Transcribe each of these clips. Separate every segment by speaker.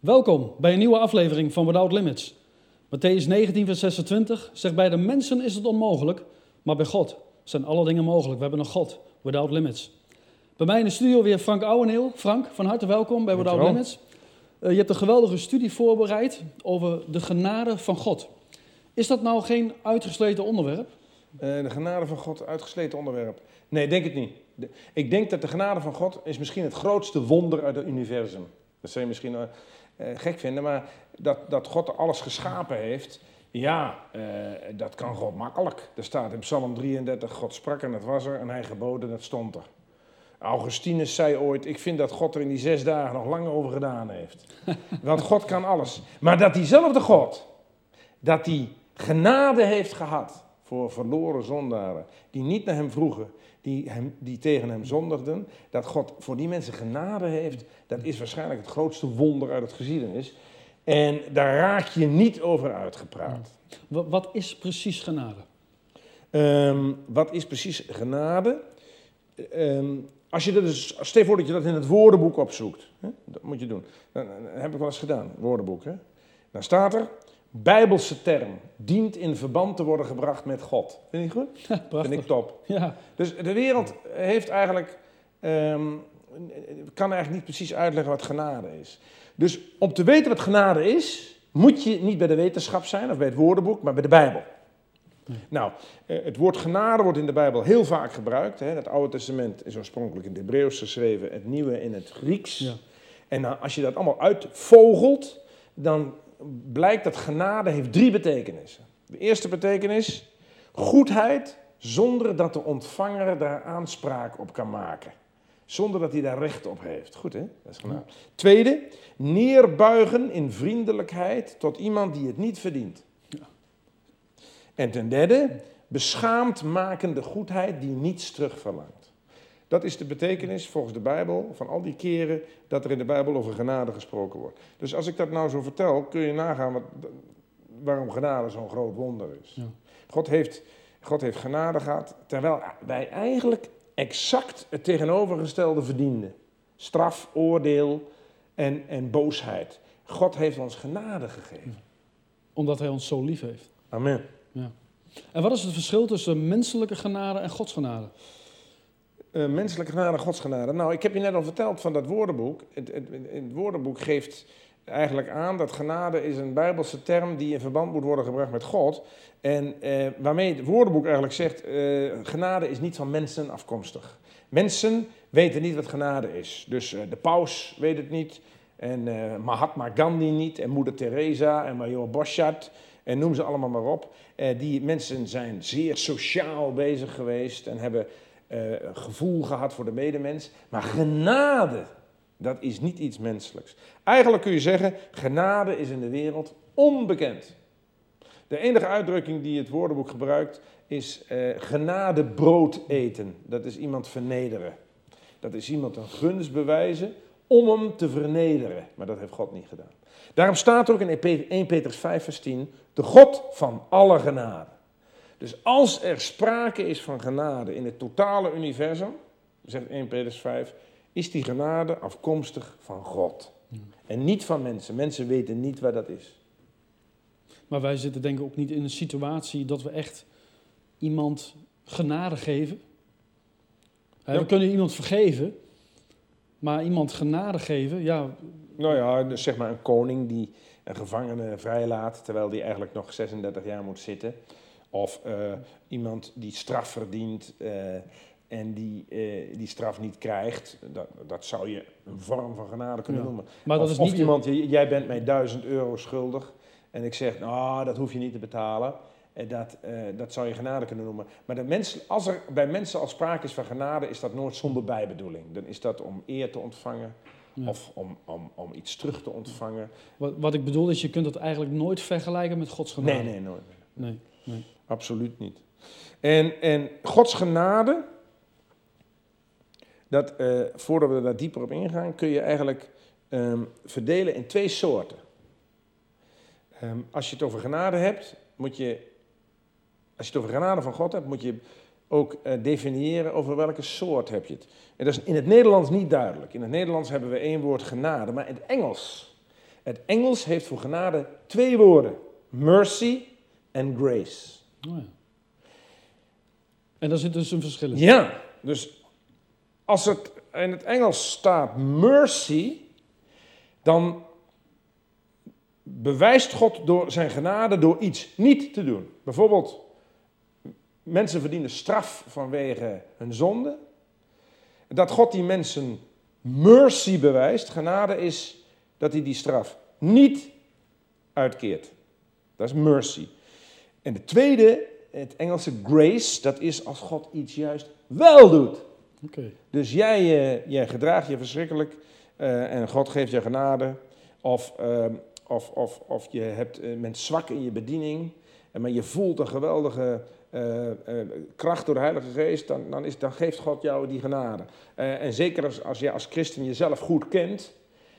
Speaker 1: Welkom bij een nieuwe aflevering van Without Limits. Matthäus 19, vers 26 zegt: Bij de mensen is het onmogelijk, maar bij God zijn alle dingen mogelijk. We hebben een God, Without Limits. Bij mij in de studio weer Frank Ouweneel. Frank, van harte welkom bij Without
Speaker 2: Dankjewel.
Speaker 1: Limits. Eh, je hebt een geweldige studie voorbereid over de genade van God. Is dat nou geen uitgesleten onderwerp?
Speaker 2: Eh, de genade van God, uitgesleten onderwerp. Nee, denk het niet. De- ik denk dat de genade van God is misschien het grootste wonder uit het universum. Dat je misschien eh, gek vinden, maar dat, dat God alles geschapen heeft, ja, eh, dat kan God makkelijk. Er staat in Psalm 33, God sprak en het was er en hij geboden en het stond er. Augustinus zei ooit, ik vind dat God er in die zes dagen nog lang over gedaan heeft. Want God kan alles. Maar dat diezelfde God, dat die genade heeft gehad voor verloren zondaren, die niet naar hem vroegen, die, hem, die tegen hem zondigden, dat God voor die mensen genade heeft, dat is waarschijnlijk het grootste wonder uit het geschiedenis. En daar raak je niet over uitgepraat.
Speaker 1: Wa- Wat is precies genade?
Speaker 2: Ehm, wat is precies genade? Ehm, als je dat dus, stel voor dat je dat in het woordenboek opzoekt. Hè? Dat moet je doen. Dan heb ik wel eens gedaan, woordenboek. Hè? Dan staat er, Bijbelse term, dient in verband te worden gebracht met God. Vind je goed?
Speaker 1: Ja, prachtig.
Speaker 2: Vind ik top.
Speaker 1: Ja,
Speaker 2: Dus de wereld heeft eigenlijk, ehm, kan eigenlijk niet precies uitleggen wat genade is. Dus om te weten wat genade is, moet je niet bij de wetenschap zijn of bij het woordenboek, maar bij de Bijbel. Nou, eh, het woord genade wordt in de Bijbel heel vaak gebruikt. Hè. Het Oude Testament is oorspronkelijk in het Hebreeuws geschreven, het Nieuwe in het Grieks.
Speaker 1: Ja.
Speaker 2: En nou, als je dat allemaal uitvogelt, dan blijkt dat genade heeft drie betekenissen. De eerste betekenis, goedheid zonder dat de ontvanger daar aanspraak op kan maken. Zonder dat hij daar recht op heeft. Goed hè? Dat is genade. Tweede, neerbuigen in vriendelijkheid tot iemand die het niet verdient. En ten derde, beschaamd makende goedheid die niets terugverlangt. Dat is de betekenis volgens de Bijbel van al die keren dat er in de Bijbel over genade gesproken wordt. Dus als ik dat nou zo vertel, kun je nagaan wat, waarom genade zo'n groot wonder is.
Speaker 1: Ja.
Speaker 2: God, heeft, God heeft genade gehad, terwijl wij eigenlijk exact het tegenovergestelde verdienden. Straf, oordeel en, en boosheid. God heeft ons genade gegeven.
Speaker 1: omdat hij ons zo lief heeft.
Speaker 2: Amen.
Speaker 1: Ja. En wat is het verschil tussen menselijke genade en godsgenade?
Speaker 2: Eh, menselijke genade, godsgenade. Nou, ik heb je net al verteld van dat woordenboek. Het, het, het woordenboek geeft eigenlijk aan dat genade is een bijbelse term die in verband moet worden gebracht met God. En eh, waarmee het woordenboek eigenlijk zegt, eh, genade is niet van mensen afkomstig. Mensen weten niet wat genade is. Dus de paus weet het niet, en Mahatma Gandhi niet, en moeder Teresa, en Major Boschart, en noem ze allemaal maar op. Die mensen zijn zeer sociaal bezig geweest en hebben een gevoel gehad voor de medemens. Maar genade, dat is niet iets menselijks. Eigenlijk kun je zeggen, genade is in de wereld onbekend. De enige uitdrukking die het woordenboek gebruikt is eh genade brood eten. Dat is iemand vernederen. Dat is iemand een gunst bewijzen om hem te vernederen. Maar dat heeft God niet gedaan. Daarom staat ook in 1 Petrus 5 vers 10, de God van alle genade. Dus als er sprake is van genade in het totale universum, zegt 1 Petrus 5, is die genade afkomstig van God. En niet van mensen. Mensen weten niet waar dat is.
Speaker 1: Maar wij zitten denk ik ook niet in een situatie dat we echt iemand genade geven.
Speaker 2: Ja.
Speaker 1: We kunnen iemand vergeven, maar iemand genade geven, ja,
Speaker 2: Nou ja, dus zeg maar een koning die een gevangene vrijlaat terwijl die eigenlijk nog 36 jaar moet zitten. Of eh, iemand die straf verdient eh, en die eh, die straf niet krijgt. Dat, dat zou je een vorm van genade kunnen
Speaker 1: Ja.
Speaker 2: noemen.
Speaker 1: maar dat
Speaker 2: of,
Speaker 1: is
Speaker 2: of
Speaker 1: niet...
Speaker 2: iemand, j- jij bent mij 1000 euro schuldig en ik zeg, nou, dat hoef je niet te betalen. En dat, dat zou je genade kunnen noemen. Maar de mens, als er bij mensen al sprake is van genade, is dat nooit zonder bijbedoeling. Dan is dat om eer te ontvangen
Speaker 1: Ja.
Speaker 2: of om, om, om iets terug te ontvangen.
Speaker 1: Wat, wat ik bedoel is, je kunt het eigenlijk nooit vergelijken met Gods genade.
Speaker 2: Nee, nee, nooit.
Speaker 1: Nee, nee.
Speaker 2: Absoluut niet. En, en Gods genade, dat, eh, voordat we daar dieper op ingaan, kun je eigenlijk ehm, verdelen in twee soorten. Ehm, als je het over genade hebt, moet je, als je het over genade van God hebt, moet je ook eh, definiëren over welke soort heb je het. En dat is in het Nederlands niet duidelijk. In het Nederlands hebben we één woord genade, maar in het Engels Het Engels heeft voor genade twee woorden: mercy en grace.
Speaker 1: Oh. En daar zit dus een verschil in.
Speaker 2: Ja, dus als het in het Engels staat mercy, dan bewijst God door zijn genade door iets niet te doen. Bijvoorbeeld, mensen verdienen straf vanwege hun zonde. Dat God die mensen mercy bewijst, genade is dat hij die straf niet uitkeert. Dat is mercy. En de tweede, het Engelse grace, dat is als God iets juist wel doet. Dus jij, eh, jij gedraagt je verschrikkelijk eh, en God geeft je genade. Of, ehm, of, of, of je hebt, uh, bent zwak in je bediening, en maar je voelt een geweldige eh, eh, kracht door de Heilige Geest, dan, dan, is, dan geeft God jou die genade. Eh, en zeker als, als je als christen jezelf goed kent,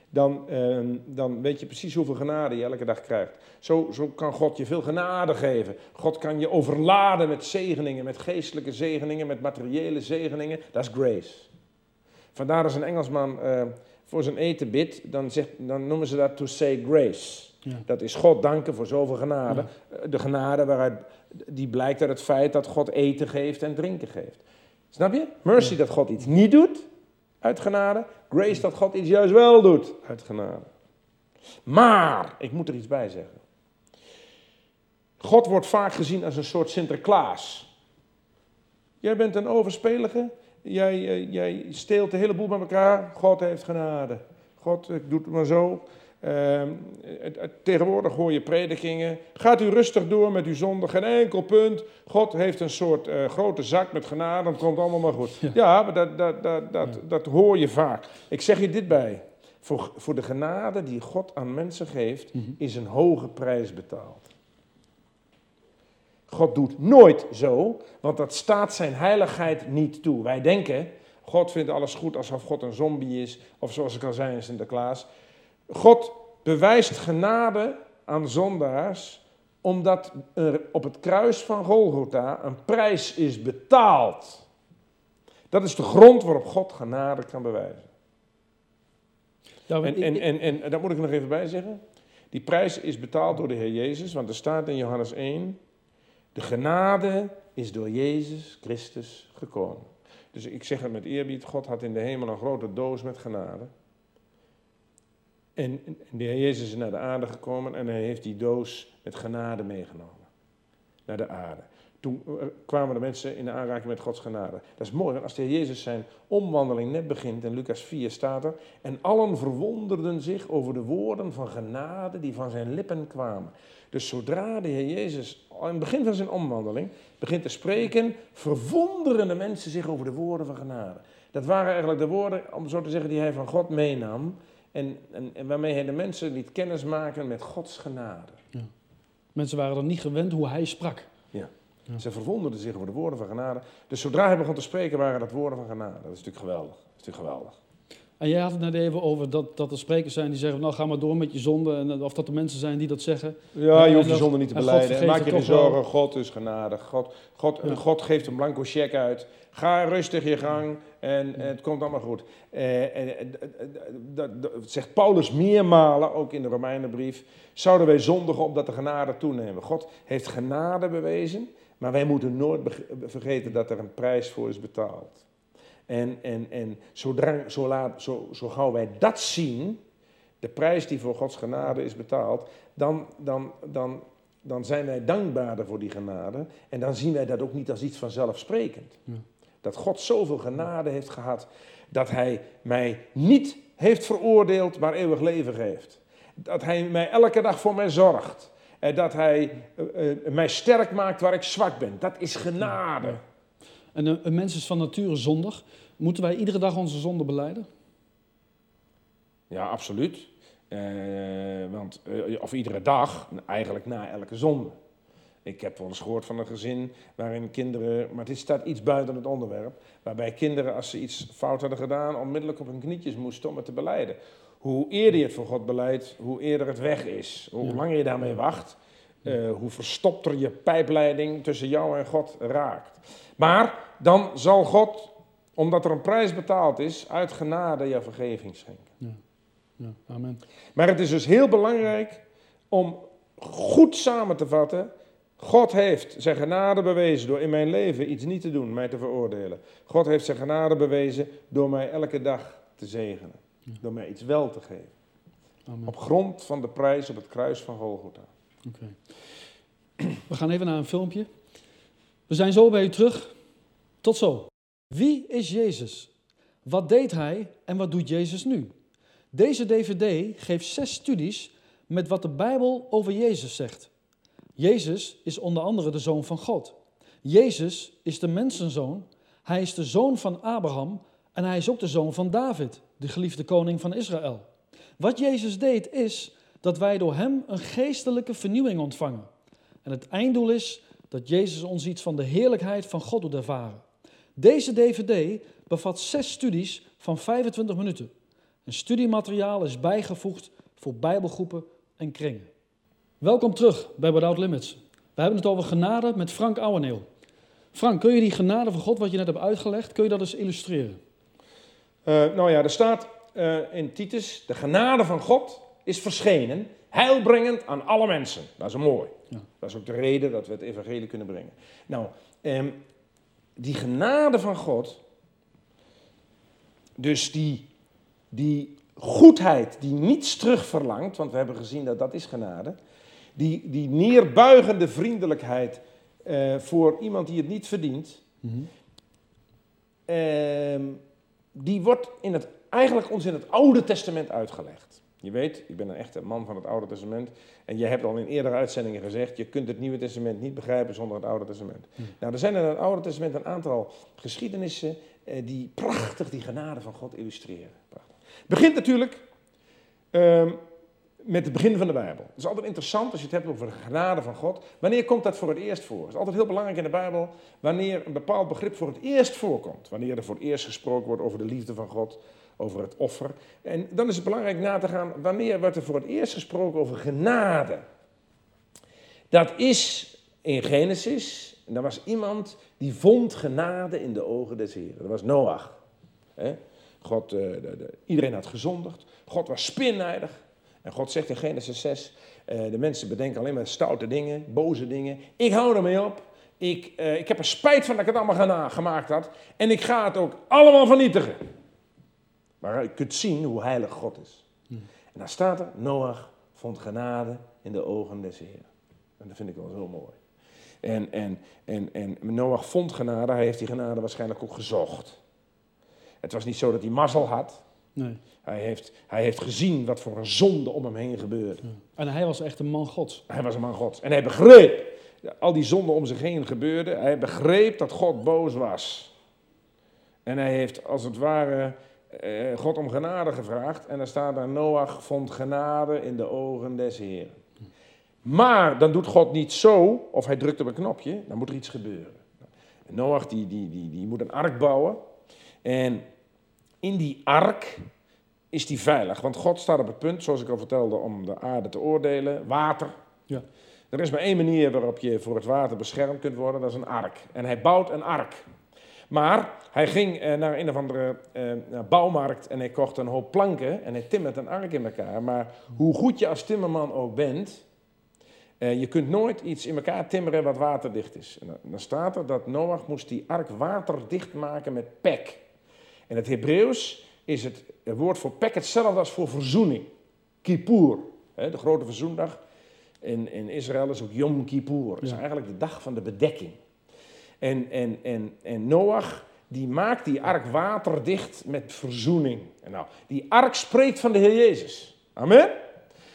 Speaker 2: dan, ehm, dan weet je precies hoeveel genade je elke dag krijgt. Zo, zo kan God je veel genade geven. God kan je overladen met zegeningen, met geestelijke zegeningen, met materiële zegeningen. Dat is grace. Vandaar als een Engelsman eh, voor zijn eten bidt, dan, zegt, dan noemen ze dat to say grace.
Speaker 1: Ja.
Speaker 2: Dat is God danken voor zoveel genade. Eh, De genade waaruit, die blijkt uit het feit dat God eten geeft en drinken geeft. Snap je? Mercy dat God iets niet doet uit genade. Grace dat God iets juist wel doet uit genade. Maar, ik moet er iets bij zeggen. God wordt vaak gezien als een soort Sinterklaas. Jij bent een overspelige. Jij, eh, jij steelt de hele boel bij elkaar. God heeft genade. God ik doe het maar zo. Ehm, tegenwoordig hoor je predikingen. Gaat u rustig door met uw zonde, geen enkel punt. God heeft een soort eh, grote zak met genade, dan komt allemaal maar goed. Ja, maar dat, dat, dat, dat, dat hoor je vaak. Ik zeg je dit bij. Voor, voor de genade die God aan mensen geeft, is een hoge prijs betaald. God doet nooit zo, want dat staat zijn heiligheid niet toe. Wij denken, God vindt alles goed alsof God een zombie is, of zoals ik al zei in Sinterklaas. God bewijst genade aan zondaars, omdat er op het kruis van Golgotha een prijs is betaald. Dat is de grond waarop God genade kan bewijzen. En,
Speaker 1: ik-
Speaker 2: en, en, en, en daar moet ik er nog even bij zeggen. Die prijs is betaald door de Heer Jezus, want er staat in Johannes 1: De genade is door Jezus Christus gekomen. Dus ik zeg het met eerbied: God had in de hemel een grote doos met genade. En, de Heer Jezus is naar de aarde gekomen en hij heeft die doos met genade meegenomen. Naar de aarde. Toen eh, kwamen de mensen in aanraking met Gods genade. Dat is mooi, want als de Heer Jezus zijn omwandeling net begint, in Lucas 4 staat er, en allen verwonderden zich over de woorden van genade die van zijn lippen kwamen. Dus zodra de Heer Jezus aan het begin van zijn omwandeling begint te spreken, verwonderen de mensen zich over de woorden van genade. Dat waren eigenlijk de woorden, om zo te zeggen, die hij van God meenam. En, en, en waarmee hij de mensen liet kennismaken met Gods genade.
Speaker 1: mensen waren er niet gewend hoe hij sprak.
Speaker 2: Ja.
Speaker 1: Ja.
Speaker 2: Ze verwonderden zich over de woorden van genade. Dus zodra hij begon te spreken, waren dat woorden van genade. Dat is natuurlijk geweldig. Dat is natuurlijk geweldig.
Speaker 1: En jij had het net even over dat, dat er sprekers zijn die zeggen, nou ga maar door met je zonde. En of dat er mensen zijn die dat zeggen.
Speaker 2: Ja, je hoeft je zonde niet te beleiden. Maak je geen zorgen. God is genadig. God, God,
Speaker 1: Ja.
Speaker 2: God geeft een blanco cheque uit. Ga rustig je gang en het komt allemaal goed. Eh, en, eh, dat, dat zegt Paulus meermalen, ook in de Romeinenbrief. Zouden wij zondigen opdat de genade toenemen? God heeft genade bewezen, maar wij moeten nooit vergeten dat er een prijs voor is betaald. En, en, en zodra, zo, laat, zo, zo gauw wij dat zien, de prijs die voor Gods genade is betaald, dan, dan, dan, dan zijn wij dankbaarder voor die genade. En dan zien wij dat ook niet als iets vanzelfsprekend.
Speaker 1: Ja.
Speaker 2: Dat God zoveel genade heeft gehad, dat Hij mij niet heeft veroordeeld, maar eeuwig leven geeft. Dat Hij mij elke dag voor mij zorgt. En dat Hij eh, eh, mij sterk maakt waar ik zwak ben. Dat is genade.
Speaker 1: En een, een mens is van nature zondig. Moeten wij iedere dag onze zonde beleiden?
Speaker 2: Ja, absoluut. Eh, want, eh, of iedere dag, eigenlijk na elke zonde. Ik heb wel eens gehoord van een gezin waarin kinderen, maar dit staat iets buiten het onderwerp, waarbij kinderen als ze iets fout hadden gedaan, onmiddellijk op hun knietjes moesten om het te beleiden. Hoe eerder je het voor God beleidt, hoe eerder het weg is. Hoe
Speaker 1: Ja.
Speaker 2: langer je daarmee wacht, eh, hoe verstopter je pijpleiding tussen jou en God raakt. Maar dan zal God, omdat er een prijs betaald is, uit genade je vergeving schenken.
Speaker 1: Ja, amen.
Speaker 2: Maar het is dus heel belangrijk om goed samen te vatten. God heeft zijn genade bewezen door in mijn leven iets niet te doen, mij te veroordelen. God heeft zijn genade bewezen door mij elke dag te zegenen. Door mij iets wel te geven.
Speaker 1: amen.
Speaker 2: Op grond van de prijs op het kruis van Golgotha.
Speaker 1: Oké. We gaan even naar een filmpje. We zijn zo bij u terug. Tot zo. Wie is Jezus? Wat deed hij en wat doet Jezus nu? Deze DVD geeft zes studies met wat de Bijbel over Jezus zegt. Jezus is onder andere de zoon van God. Jezus is de mensenzoon. Hij is de zoon van Abraham en hij is ook de zoon van David, de geliefde koning van Israël. Wat Jezus deed is dat wij door hem een geestelijke vernieuwing ontvangen. En het einddoel is dat Jezus ons iets van de heerlijkheid van God doet ervaren. Deze DVD bevat zes studies van 25 minuten. Een studiemateriaal is bijgevoegd voor bijbelgroepen en kringen. Welkom terug bij Without Limits. We hebben het over genade met Frank Ouweneel. Frank, kun je die genade van God, wat je net hebt uitgelegd, kun je dat eens illustreren?
Speaker 2: Eh, nou ja, er staat eh, in Titus: de genade van God is verschenen, heilbrengend aan alle mensen. Dat is mooi.
Speaker 1: Ja.
Speaker 2: Dat is ook de reden dat we het evangelie kunnen brengen. Nou, ehm, die genade van God, dus die, die goedheid die niets terug verlangt, want we hebben gezien dat dat is genade, die, die neerbuigende vriendelijkheid eh, voor iemand die het niet verdient, ehm, die wordt in het, eigenlijk ons in het Oude Testament uitgelegd. Je weet, ik ben een echte man van het Oude Testament. En je hebt al in eerdere uitzendingen gezegd, je kunt het Nieuwe Testament niet begrijpen zonder het Oude Testament. Nou, er zijn in het Oude Testament een aantal geschiedenissen eh, die prachtig die genade van God illustreren. Prachtig. Het begint natuurlijk ehm, met het begin van de Bijbel. Het is altijd interessant als je het hebt over de genade van God. Wanneer komt dat voor het eerst voor? Het is altijd heel belangrijk in de Bijbel wanneer een bepaald begrip voor het eerst voorkomt. Wanneer er voor het eerst gesproken wordt over de liefde van God, over het offer. En dan is het belangrijk na te gaan wanneer wordt er voor het eerst gesproken over genade. Dat is in Genesis, en er was iemand die vond genade in de ogen des Heren. Dat was Noach. God, eh, de, de- iedereen had gezondigd. God was spinnijdig. En God zegt in Genesis 6, eh, de mensen bedenken alleen maar stoute dingen, boze dingen. Ik hou ermee op. Ik, eh, ik heb er spijt van dat ik het allemaal gemaakt had. En ik ga het ook allemaal vernietigen. Maar je kunt zien hoe heilig God is. En daar staat er, Noach vond genade in de ogen des Heren. En dat vind ik wel heel mooi. En, en, en, en Noach vond genade, hij heeft die genade waarschijnlijk ook gezocht. Het was niet zo dat hij mazzel had.
Speaker 1: Nee.
Speaker 2: Hij heeft, hij heeft gezien wat voor een zonde om hem heen gebeurde.
Speaker 1: En hij was echt een man Gods.
Speaker 2: Hij was een man Gods. En hij begreep, al die zonden om zich heen gebeurden, hij begreep dat God boos was. En hij heeft als het ware eh, God om genade gevraagd. En dan staat daar, Noach vond genade in de ogen des Heren. Maar dan doet God niet zo, of hij drukt op een knopje, dan moet er iets gebeuren. En Noach die, die, die, die moet een ark bouwen. En in die ark is die veilig. Want God staat op het punt, zoals ik al vertelde, om de aarde te oordelen. Water.
Speaker 1: Ja.
Speaker 2: Er is maar één manier waarop je voor het water beschermd kunt worden, dat is een ark. En hij bouwt een ark. Maar hij ging eh, naar een of andere eh, naar bouwmarkt en hij kocht een hoop planken en hij timmert een ark in elkaar. Maar hoe goed je als timmerman ook bent, eh, je kunt nooit iets in elkaar timmeren wat waterdicht is. En dan, staat er dat Noach moest die ark waterdicht maken met pek. In het Hebreeuws is het, woord voor pek hetzelfde als voor verzoening. Kippur, de grote verzoendag. In, in Israël is ook Yom Kippur. Dat is
Speaker 1: Ja.
Speaker 2: eigenlijk de dag van de bedekking. En, en, en, en Noach, die maakt die ark waterdicht met verzoening. En nou, die ark spreekt van de Heer Jezus. Amen?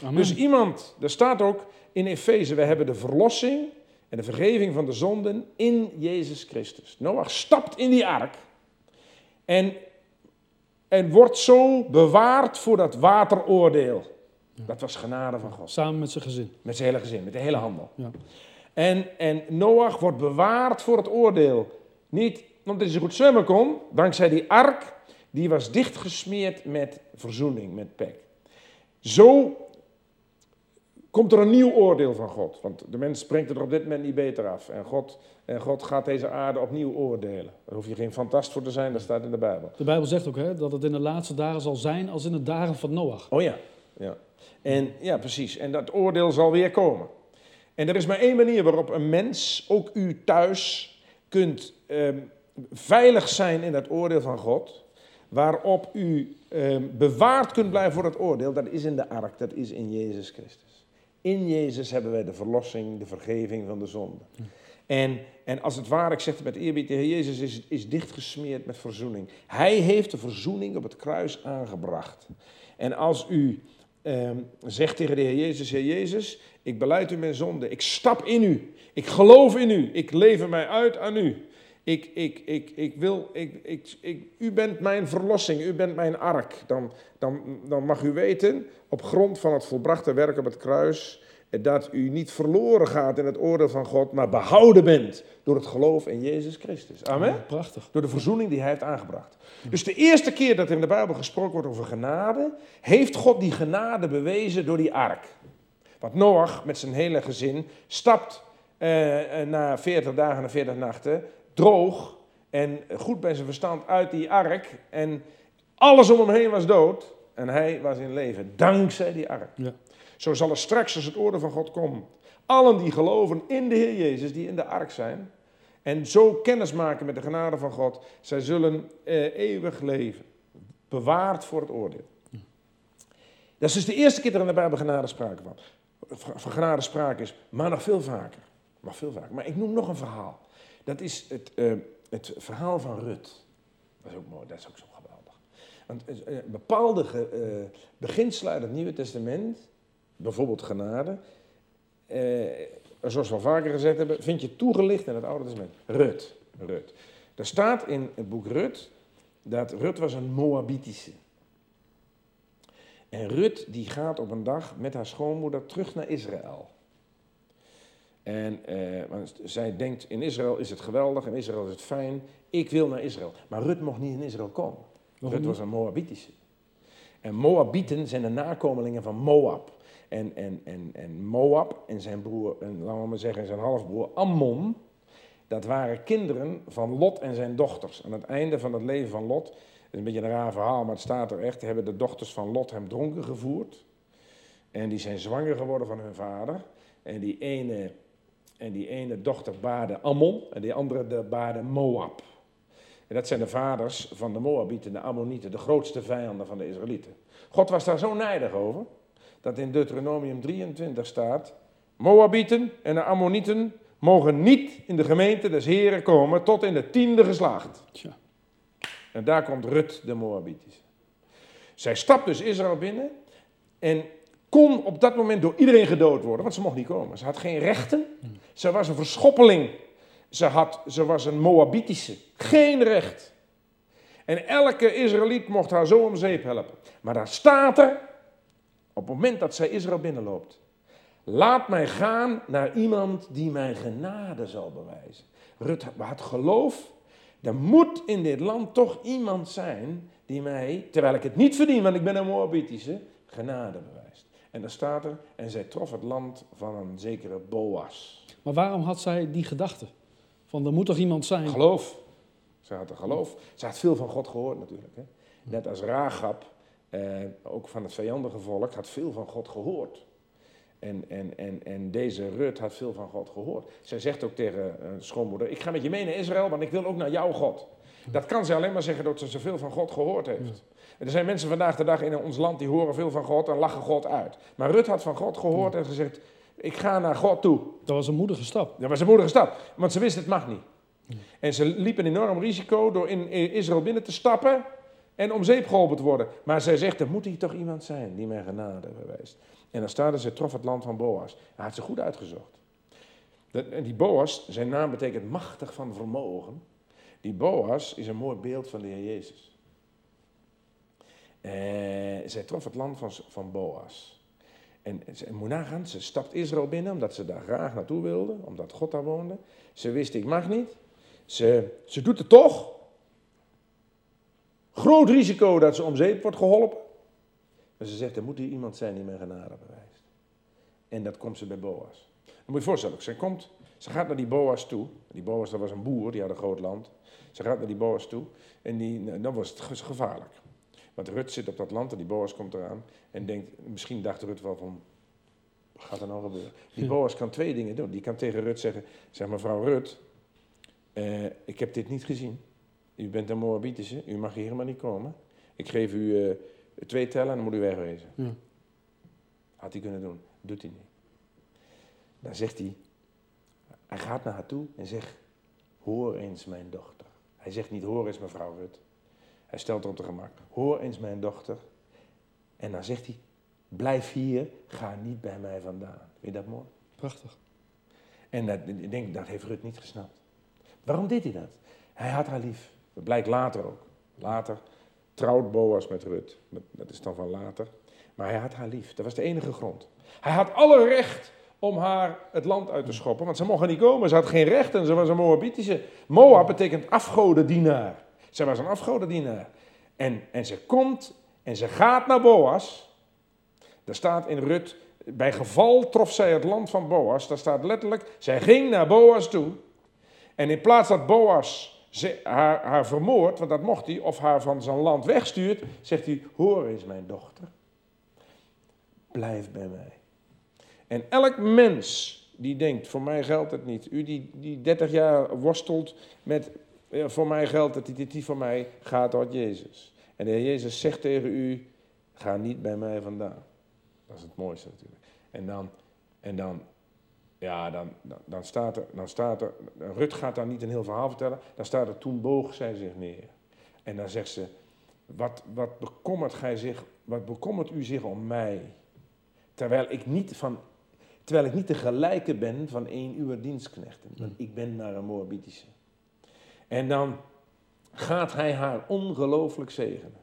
Speaker 1: Amen.
Speaker 2: Dus iemand, er staat ook in Efeze, we hebben de verlossing en de vergeving van de zonden in Jezus Christus. Noach stapt in die ark en, en wordt zo bewaard voor dat wateroordeel. Dat was genade van God.
Speaker 1: Samen met zijn gezin.
Speaker 2: Met zijn hele gezin, met de hele handel.
Speaker 1: Ja.
Speaker 2: En, en Noach wordt bewaard voor het oordeel. Niet omdat hij zo goed zwemmen kon, dankzij die ark, die was dichtgesmeerd met verzoening, met pek. Zo komt er een nieuw oordeel van God. Want de mens springt er op dit moment niet beter af. En God, en God gaat deze aarde opnieuw oordelen. Daar hoef je geen fantast voor te zijn, dat staat in de Bijbel.
Speaker 1: De Bijbel zegt ook hè, dat het in de laatste dagen zal zijn als in de dagen van Noach.
Speaker 2: Oh ja, ja. En ja, precies. En dat oordeel zal weer komen. En er is maar één manier waarop een mens, ook u thuis, kunt ehm, veilig zijn in het oordeel van God. Waarop u ehm, bewaard kunt blijven voor het oordeel. Dat is in de ark, dat is in Jezus Christus. In Jezus hebben wij de verlossing, de vergeving van de zonde. En, en als het ware, ik zeg het met eerbied, de Heer Jezus is, is dichtgesmeerd met verzoening. Hij heeft de verzoening op het kruis aangebracht. En als u ehm, zegt tegen de Heer Jezus, Heer Jezus, ik beleid u mijn zonde, ik stap in u, ik geloof in u, ik lever mij uit aan u. Ik, ik, ik, ik wil, ik, ik, u bent mijn verlossing, u bent mijn ark. Dan, dan, dan mag u weten, op grond van het volbrachte werk op het kruis, dat u niet verloren gaat in het oordeel van God, maar behouden bent door het geloof in Jezus Christus. Amen? Ja,
Speaker 1: prachtig.
Speaker 2: Door de verzoening die hij heeft aangebracht. Dus de eerste keer dat in de Bijbel gesproken wordt over genade, heeft God die genade bewezen door die ark. Want Noach met zijn hele gezin stapt eh, eh na 40 dagen en 40 nachten droog en goed bij zijn verstand uit die ark. En alles om hem heen was dood en hij was in leven, dankzij die ark. Ja. Zo zal er straks, als het oordeel van God komt, allen die geloven in de Heer Jezus, die in de ark zijn, en zo kennis maken met de genade van God, zij zullen eh, eeuwig leven, bewaard voor het oordeel. Dat is dus de eerste keer dat er in de Bijbel genade sprake van, van genade sprake is, maar nog veel vaker. Nog veel vaker. Maar ik noem nog een verhaal. Dat is het, uh, het verhaal van Rut. Dat is ook mooi, dat is ook zo geweldig. Want uh, bepaalde uh, beginselen uit het Nieuwe Testament bijvoorbeeld genade, eh, zoals we al vaker gezegd hebben, vind je toegelicht in het Oude Testament. Rut, Rut. Er staat in het boek Rut dat Rut was een Moabitische. En Rut die gaat op een dag met haar schoonmoeder terug naar Israël. En eh, want zij denkt, in Israël is het geweldig, in Israël is het fijn, ik wil naar Israël. Maar Rut mocht niet in Israël komen. Rut was een Moabitische. En Moabieten zijn de nakomelingen van Moab en, en, en, en Moab en zijn broer, en, laten we maar zeggen zijn halfbroer Ammon, dat waren kinderen van Lot en zijn dochters. Aan het einde van het leven van Lot, dat is een beetje een raar verhaal, maar het staat er echt, hebben de dochters van Lot hem dronken gevoerd. En die zijn zwanger geworden van hun vader. En die ene, en die ene dochter baarde Ammon en die andere de baarde Moab. En dat zijn de vaders van de Moabieten, de Ammonieten, de grootste vijanden van de Israëlieten. God was daar zo nijdig over dat in Deuteronomium 23 staat: Moabieten en de Ammonieten mogen niet in de gemeente des Heren komen tot in de tiende geslacht. Tja. En daar komt Rut, de Moabitische. Zij stapt dus Israël binnen en kon op dat moment door iedereen gedood worden, want ze mocht niet komen. Ze had geen rechten, ze was een verschoppeling, ze, had, ze was een Moabitische, geen recht. En elke Israëliet mocht haar zo om zeep helpen. Maar daar staat er, op het moment dat zij Israël binnenloopt. Laat mij gaan naar iemand die mij genade zal bewijzen. Rut had geloof. Er moet in dit land toch iemand zijn die mij, terwijl ik het niet verdien, want ik ben een Moabitische, genade bewijst. En dan staat er, en zij trof het land van een zekere Boas.
Speaker 1: Maar waarom had zij die gedachte? Van er moet toch iemand zijn?
Speaker 2: Geloof. Ze had een geloof. Ze had veel van God gehoord natuurlijk. Hè? Net als Ragab uh, ook van het vijandige volk, had veel van God gehoord. En, en, en, en deze Rut had veel van God gehoord. Zij zegt ook tegen uh, schoonmoeder, ik ga met je mee naar Israël, want ik wil ook naar jouw God. Dat kan ze alleen maar zeggen dat ze zoveel van God gehoord heeft. Er zijn mensen vandaag de dag in ons land die horen veel van God en lachen God uit. Maar Rut had van God gehoord en gezegd, ik ga naar God toe.
Speaker 1: Dat was een moedige stap.
Speaker 2: Dat was een moedige stap, want ze wist het mag niet. En ze liep een enorm risico door in Israël binnen te stappen en om zeep geholpen te worden. Maar zij zegt, er moet hier toch iemand zijn die mij genade bewijst. En dan staat er, ze trof het land van Boas. Hij had ze goed uitgezocht. En die Boas, zijn naam betekent machtig van vermogen. Die Boas is een mooi beeld van de Heer Jezus. Eh, zij trof het land van, van Boas. En, en ze stapt Israël binnen omdat ze daar graag naartoe wilde, omdat God daar woonde. Ze wist, ik mag niet. Ze, ze doet het toch, Groot risico dat ze om zeep wordt geholpen. Maar ze zegt, er moet hier iemand zijn die mij genade bewijst. En dat komt ze bij Boas. Dan moet je je voorstellen, zij komt, ze gaat naar die Boas toe. Die Boas, dat was een boer, die had een groot land. Ze gaat naar die Boas toe en die, nou, dan was het ge- gevaarlijk. Want Rut zit op dat land en die Boas komt eraan en denkt, misschien dacht Rut wel van, wat gaat er nou gebeuren? Die. Boas kan twee dingen doen. Die kan tegen Rut zeggen, zeg mevrouw Rut, eh, ik heb dit niet gezien. U bent een Moabitische, u mag hier helemaal niet komen. Ik geef u eh, twee tellen en dan moet u wegwezen.
Speaker 1: Ja.
Speaker 2: Had hij kunnen doen, doet hij niet. Dan zegt hij, hij gaat naar haar toe en zegt, hoor eens mijn dochter. Hij zegt niet, hoor eens mevrouw Rut. Hij stelt er op de gemak, hoor eens mijn dochter. En dan zegt hij, blijf hier, ga niet bij mij vandaan. Vind je dat mooi?
Speaker 1: Prachtig.
Speaker 2: En dat, ik denk, dat heeft Rut niet gesnapt. Waarom deed hij dat? Hij had haar lief. Dat blijkt later ook. Later trouwt Boas met Rut. Dat- is dan van later. Maar hij had haar lief. Dat was de enige grond. Hij had alle recht om haar het land uit te schoppen. Want ze mocht niet komen. Ze had geen recht en ze was een Moabitische. Moab betekent afgodendienaar. Zij was een afgodendienaar. En, en ze komt en ze gaat naar Boas. Daar staat in Rut, bij geval trof zij het land van Boas. Daar staat letterlijk, zij ging naar Boas toe. En in plaats dat Boas haar, haar vermoordt, want dat mocht hij, of haar van zijn land wegstuurt, zegt hij, hoor eens mijn dochter, blijf bij mij. En elk mens die denkt, voor mij geldt het niet. U die, die 30 jaar worstelt met, voor mij geldt het, niet voor mij, gaat tot Jezus. En de Heer Jezus zegt tegen u, ga niet bij mij vandaan. Dat is het mooiste natuurlijk. En dan, en dan ja, dan, dan, dan, staat er, dan staat er, Rut gaat daar niet een heel verhaal vertellen, dan staat er, toen boog zij zich neer. En dan zegt ze, wat, wat, bekommert gij zich, wat bekommert u zich om mij? Terwijl ik niet, van, terwijl ik niet de gelijke ben van een uw dienstknechten, want ik ben maar een Moabitische. En dan gaat hij haar ongelooflijk zegenen.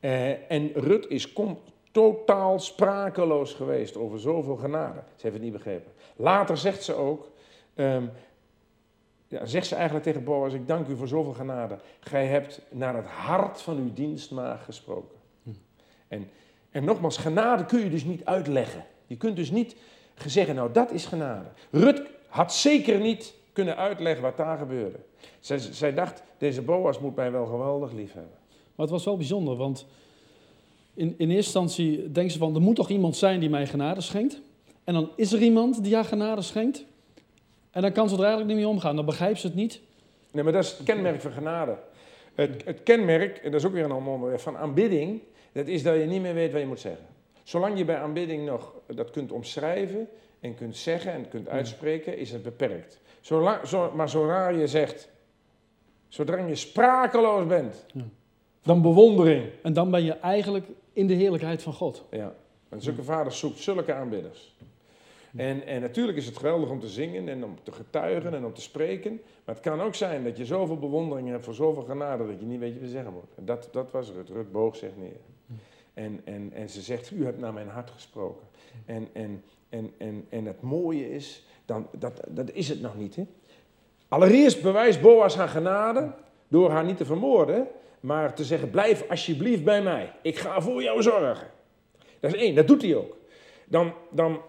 Speaker 2: Eh, en Rut is con- totaal sprakeloos geweest over zoveel genade. Ze heeft het niet begrepen. Later zegt ze ook, ehm, ja, zegt ze eigenlijk tegen Boas, ik dank u voor zoveel genade. Gij hebt naar het hart van uw dienstmaag gesproken. En, en nogmaals, genade kun je dus niet uitleggen. Je kunt dus niet zeggen, nou dat is genade. Rut had zeker niet kunnen uitleggen wat daar gebeurde. Zij, zij dacht, deze Boas moet mij wel geweldig lief hebben.
Speaker 1: Maar het was wel bijzonder, want in, in eerste instantie denken ze van, er moet toch iemand zijn die mij genade schenkt. En dan is er iemand die haar genade schenkt. En dan kan ze er eigenlijk niet mee omgaan. Dan begrijpt ze het niet.
Speaker 2: Nee, maar dat is het kenmerk van genade. Het, het kenmerk, en dat is ook weer een ander onderwerp, van aanbidding, dat is dat je niet meer weet wat je moet zeggen. Zolang je bij aanbidding nog dat kunt omschrijven en kunt zeggen en kunt uitspreken, is het beperkt. Zo, maar zodra je zegt, zodra je sprakeloos bent,
Speaker 1: Ja.
Speaker 2: dan bewondering.
Speaker 1: En dan ben je eigenlijk in de heerlijkheid van God.
Speaker 2: Ja, en zulke vaders zoekt zulke aanbidders. En, en natuurlijk is het geweldig om te zingen en om te getuigen en om te spreken. Maar het kan ook zijn dat je zoveel bewondering hebt voor zoveel genade dat je niet weet wat je zeggen moet. En dat, dat was Rut. Rut boog zich neer. En, en, en ze zegt, u hebt naar mijn hart gesproken. En, en, en, en, en het mooie is, dan, dat, dat is het nog niet. Hè? Allereerst bewijst Boas haar genade door haar niet te vermoorden, maar te zeggen, blijf alsjeblieft bij mij. Ik ga voor jou zorgen. Dat is één, dat doet hij ook. Dan, dan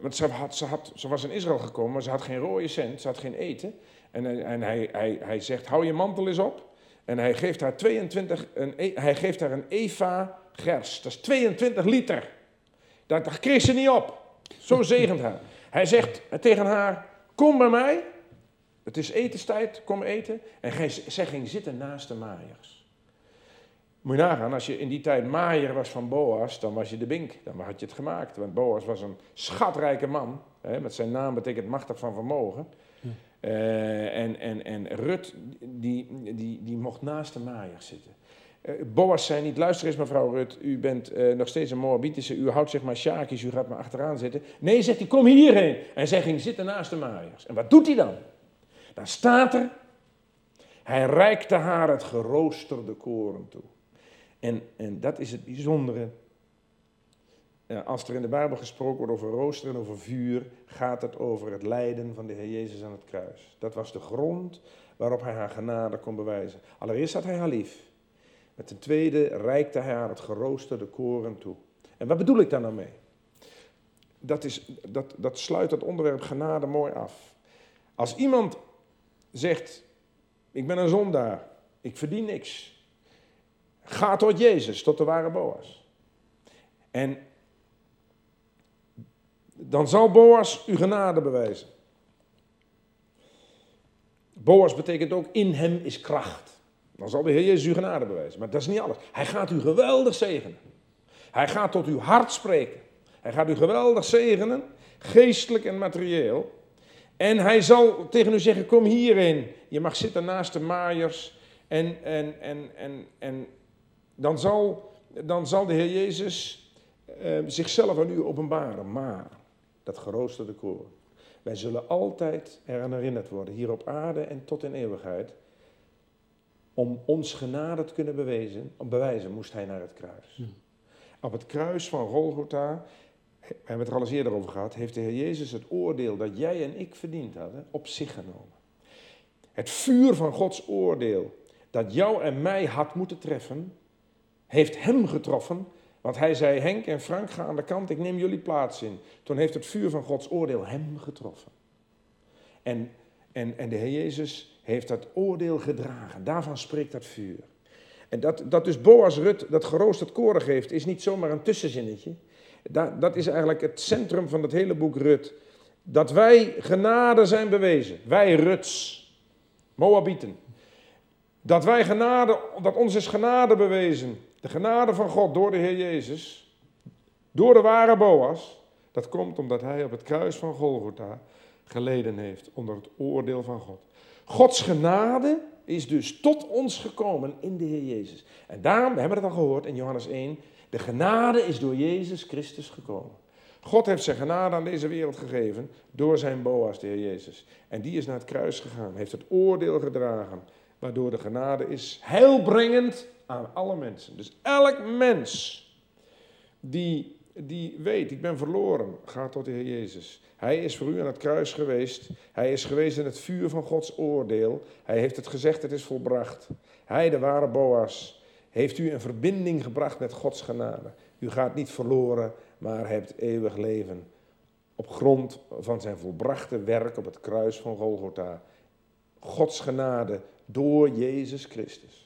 Speaker 2: want ze, had, ze, had, ze was in Israël gekomen, maar ze had geen rode cent, ze had geen eten. En, hij- en hij, hij, hij zegt, hou je mantel eens op. En hij geeft haar 22, een, e- hij geeft haar een eva gers. Dat is 22 liter. Dat kreeg ze niet op. Zo zegent haar. Hij zegt tegen haar, kom bij mij. Het is etenstijd, kom eten. En zij ging zitten naast de maaiers. Moet je nagaan, als je in die tijd maaier was van Boas, dan was je de bink. Dan had je het gemaakt. Want Boas was een schatrijke man. Hè, met zijn naam betekent machtig van vermogen. Eh, en, en, en Rut, die, die, die mocht naast de maaiers zitten. Eh, Boas zei niet, luister eens mevrouw Rut, u bent eh, nog steeds een Moabitische, u houdt zeg maar sjakies, u gaat maar achteraan zitten. Nee, zegt hij, kom hierheen. En zij ging zitten naast de maaiers. En wat doet hij dan? Dan staat er, hij reikte haar het geroosterde koren toe. En, en dat is het bijzondere. Als er in de Bijbel gesproken wordt over rooster en over vuur, gaat het over het lijden van de Heer Jezus aan het kruis. Dat was de grond waarop hij haar genade kon bewijzen. Allereerst had hij haar lief. Met ten tweede reikte hij haar het geroosterde koren toe. En wat bedoel ik daar nou mee? dat, is, dat, dat sluit het onderwerp genade mooi af. Als iemand zegt, ik ben een zondaar, ik verdien niks. Ga tot Jezus, tot de ware Boas. En dan zal Boas u genade bewijzen. Boas betekent ook in hem is kracht. Dan zal de Heer Jezus u genade bewijzen. Maar dat is niet alles. Hij gaat u geweldig zegenen. Hij gaat tot uw hart spreken. Hij gaat u geweldig zegenen, geestelijk en materieel. En hij zal tegen u zeggen: Kom hierin. Je mag zitten naast de maaiers. En, en, en, en, en dan, zal, dan zal de Heer Jezus eh, zichzelf aan u openbaren. Maar, dat geroosterde koor. Wij zullen altijd eraan herinnerd worden, hier op aarde en tot in eeuwigheid. Om ons genade te kunnen bewijzen, om bewijzen moest hij naar het kruis. Op het kruis van Golgotha, we hebben het er al eens eerder over gehad, heeft de Heer Jezus het oordeel dat jij en ik verdiend hadden op zich genomen. Het vuur van Gods oordeel dat jou en mij had moeten treffen, heeft hem getroffen. Want hij zei, Henk en Frank, ga aan de kant, ik neem jullie plaats in. Toen heeft het vuur van Gods oordeel hem getroffen. En, en, en de Heer Jezus heeft dat oordeel gedragen. Daarvan spreekt dat vuur. En dat, dat dus Boas Rut dat geroosterd koren geeft, is niet zomaar een tussenzinnetje. Dat, dat is eigenlijk het centrum van het hele boek Rut. Dat wij genade zijn bewezen. Wij Ruts, Moabieten. Dat wij genade, dat ons is genade bewezen. De genade van God door de Heer Jezus. Door de ware Boas. Dat komt omdat hij op het kruis van Golgotha geleden heeft onder het oordeel van God. Gods genade is dus tot ons gekomen in de Heer Jezus. En daarom, we hebben het al gehoord in Johannes 1, de genade is door Jezus Christus gekomen. God heeft zijn genade aan deze wereld gegeven door zijn Boas, de Heer Jezus. En die is naar het kruis gegaan, heeft het oordeel gedragen, waardoor de genade is heilbrengend aan alle mensen. Dus elk mens die, die weet, ik ben verloren, gaat tot de Heer Jezus. Hij is voor u aan het kruis geweest. Hij is geweest in het vuur van Gods oordeel. Hij heeft het gezegd, het is volbracht. Hij, de ware Boas, heeft u in verbinding gebracht met Gods genade. U gaat niet verloren, maar hebt eeuwig leven. Op grond van zijn volbrachte werk op het kruis van Golgotha. Gods genade door Jezus Christus.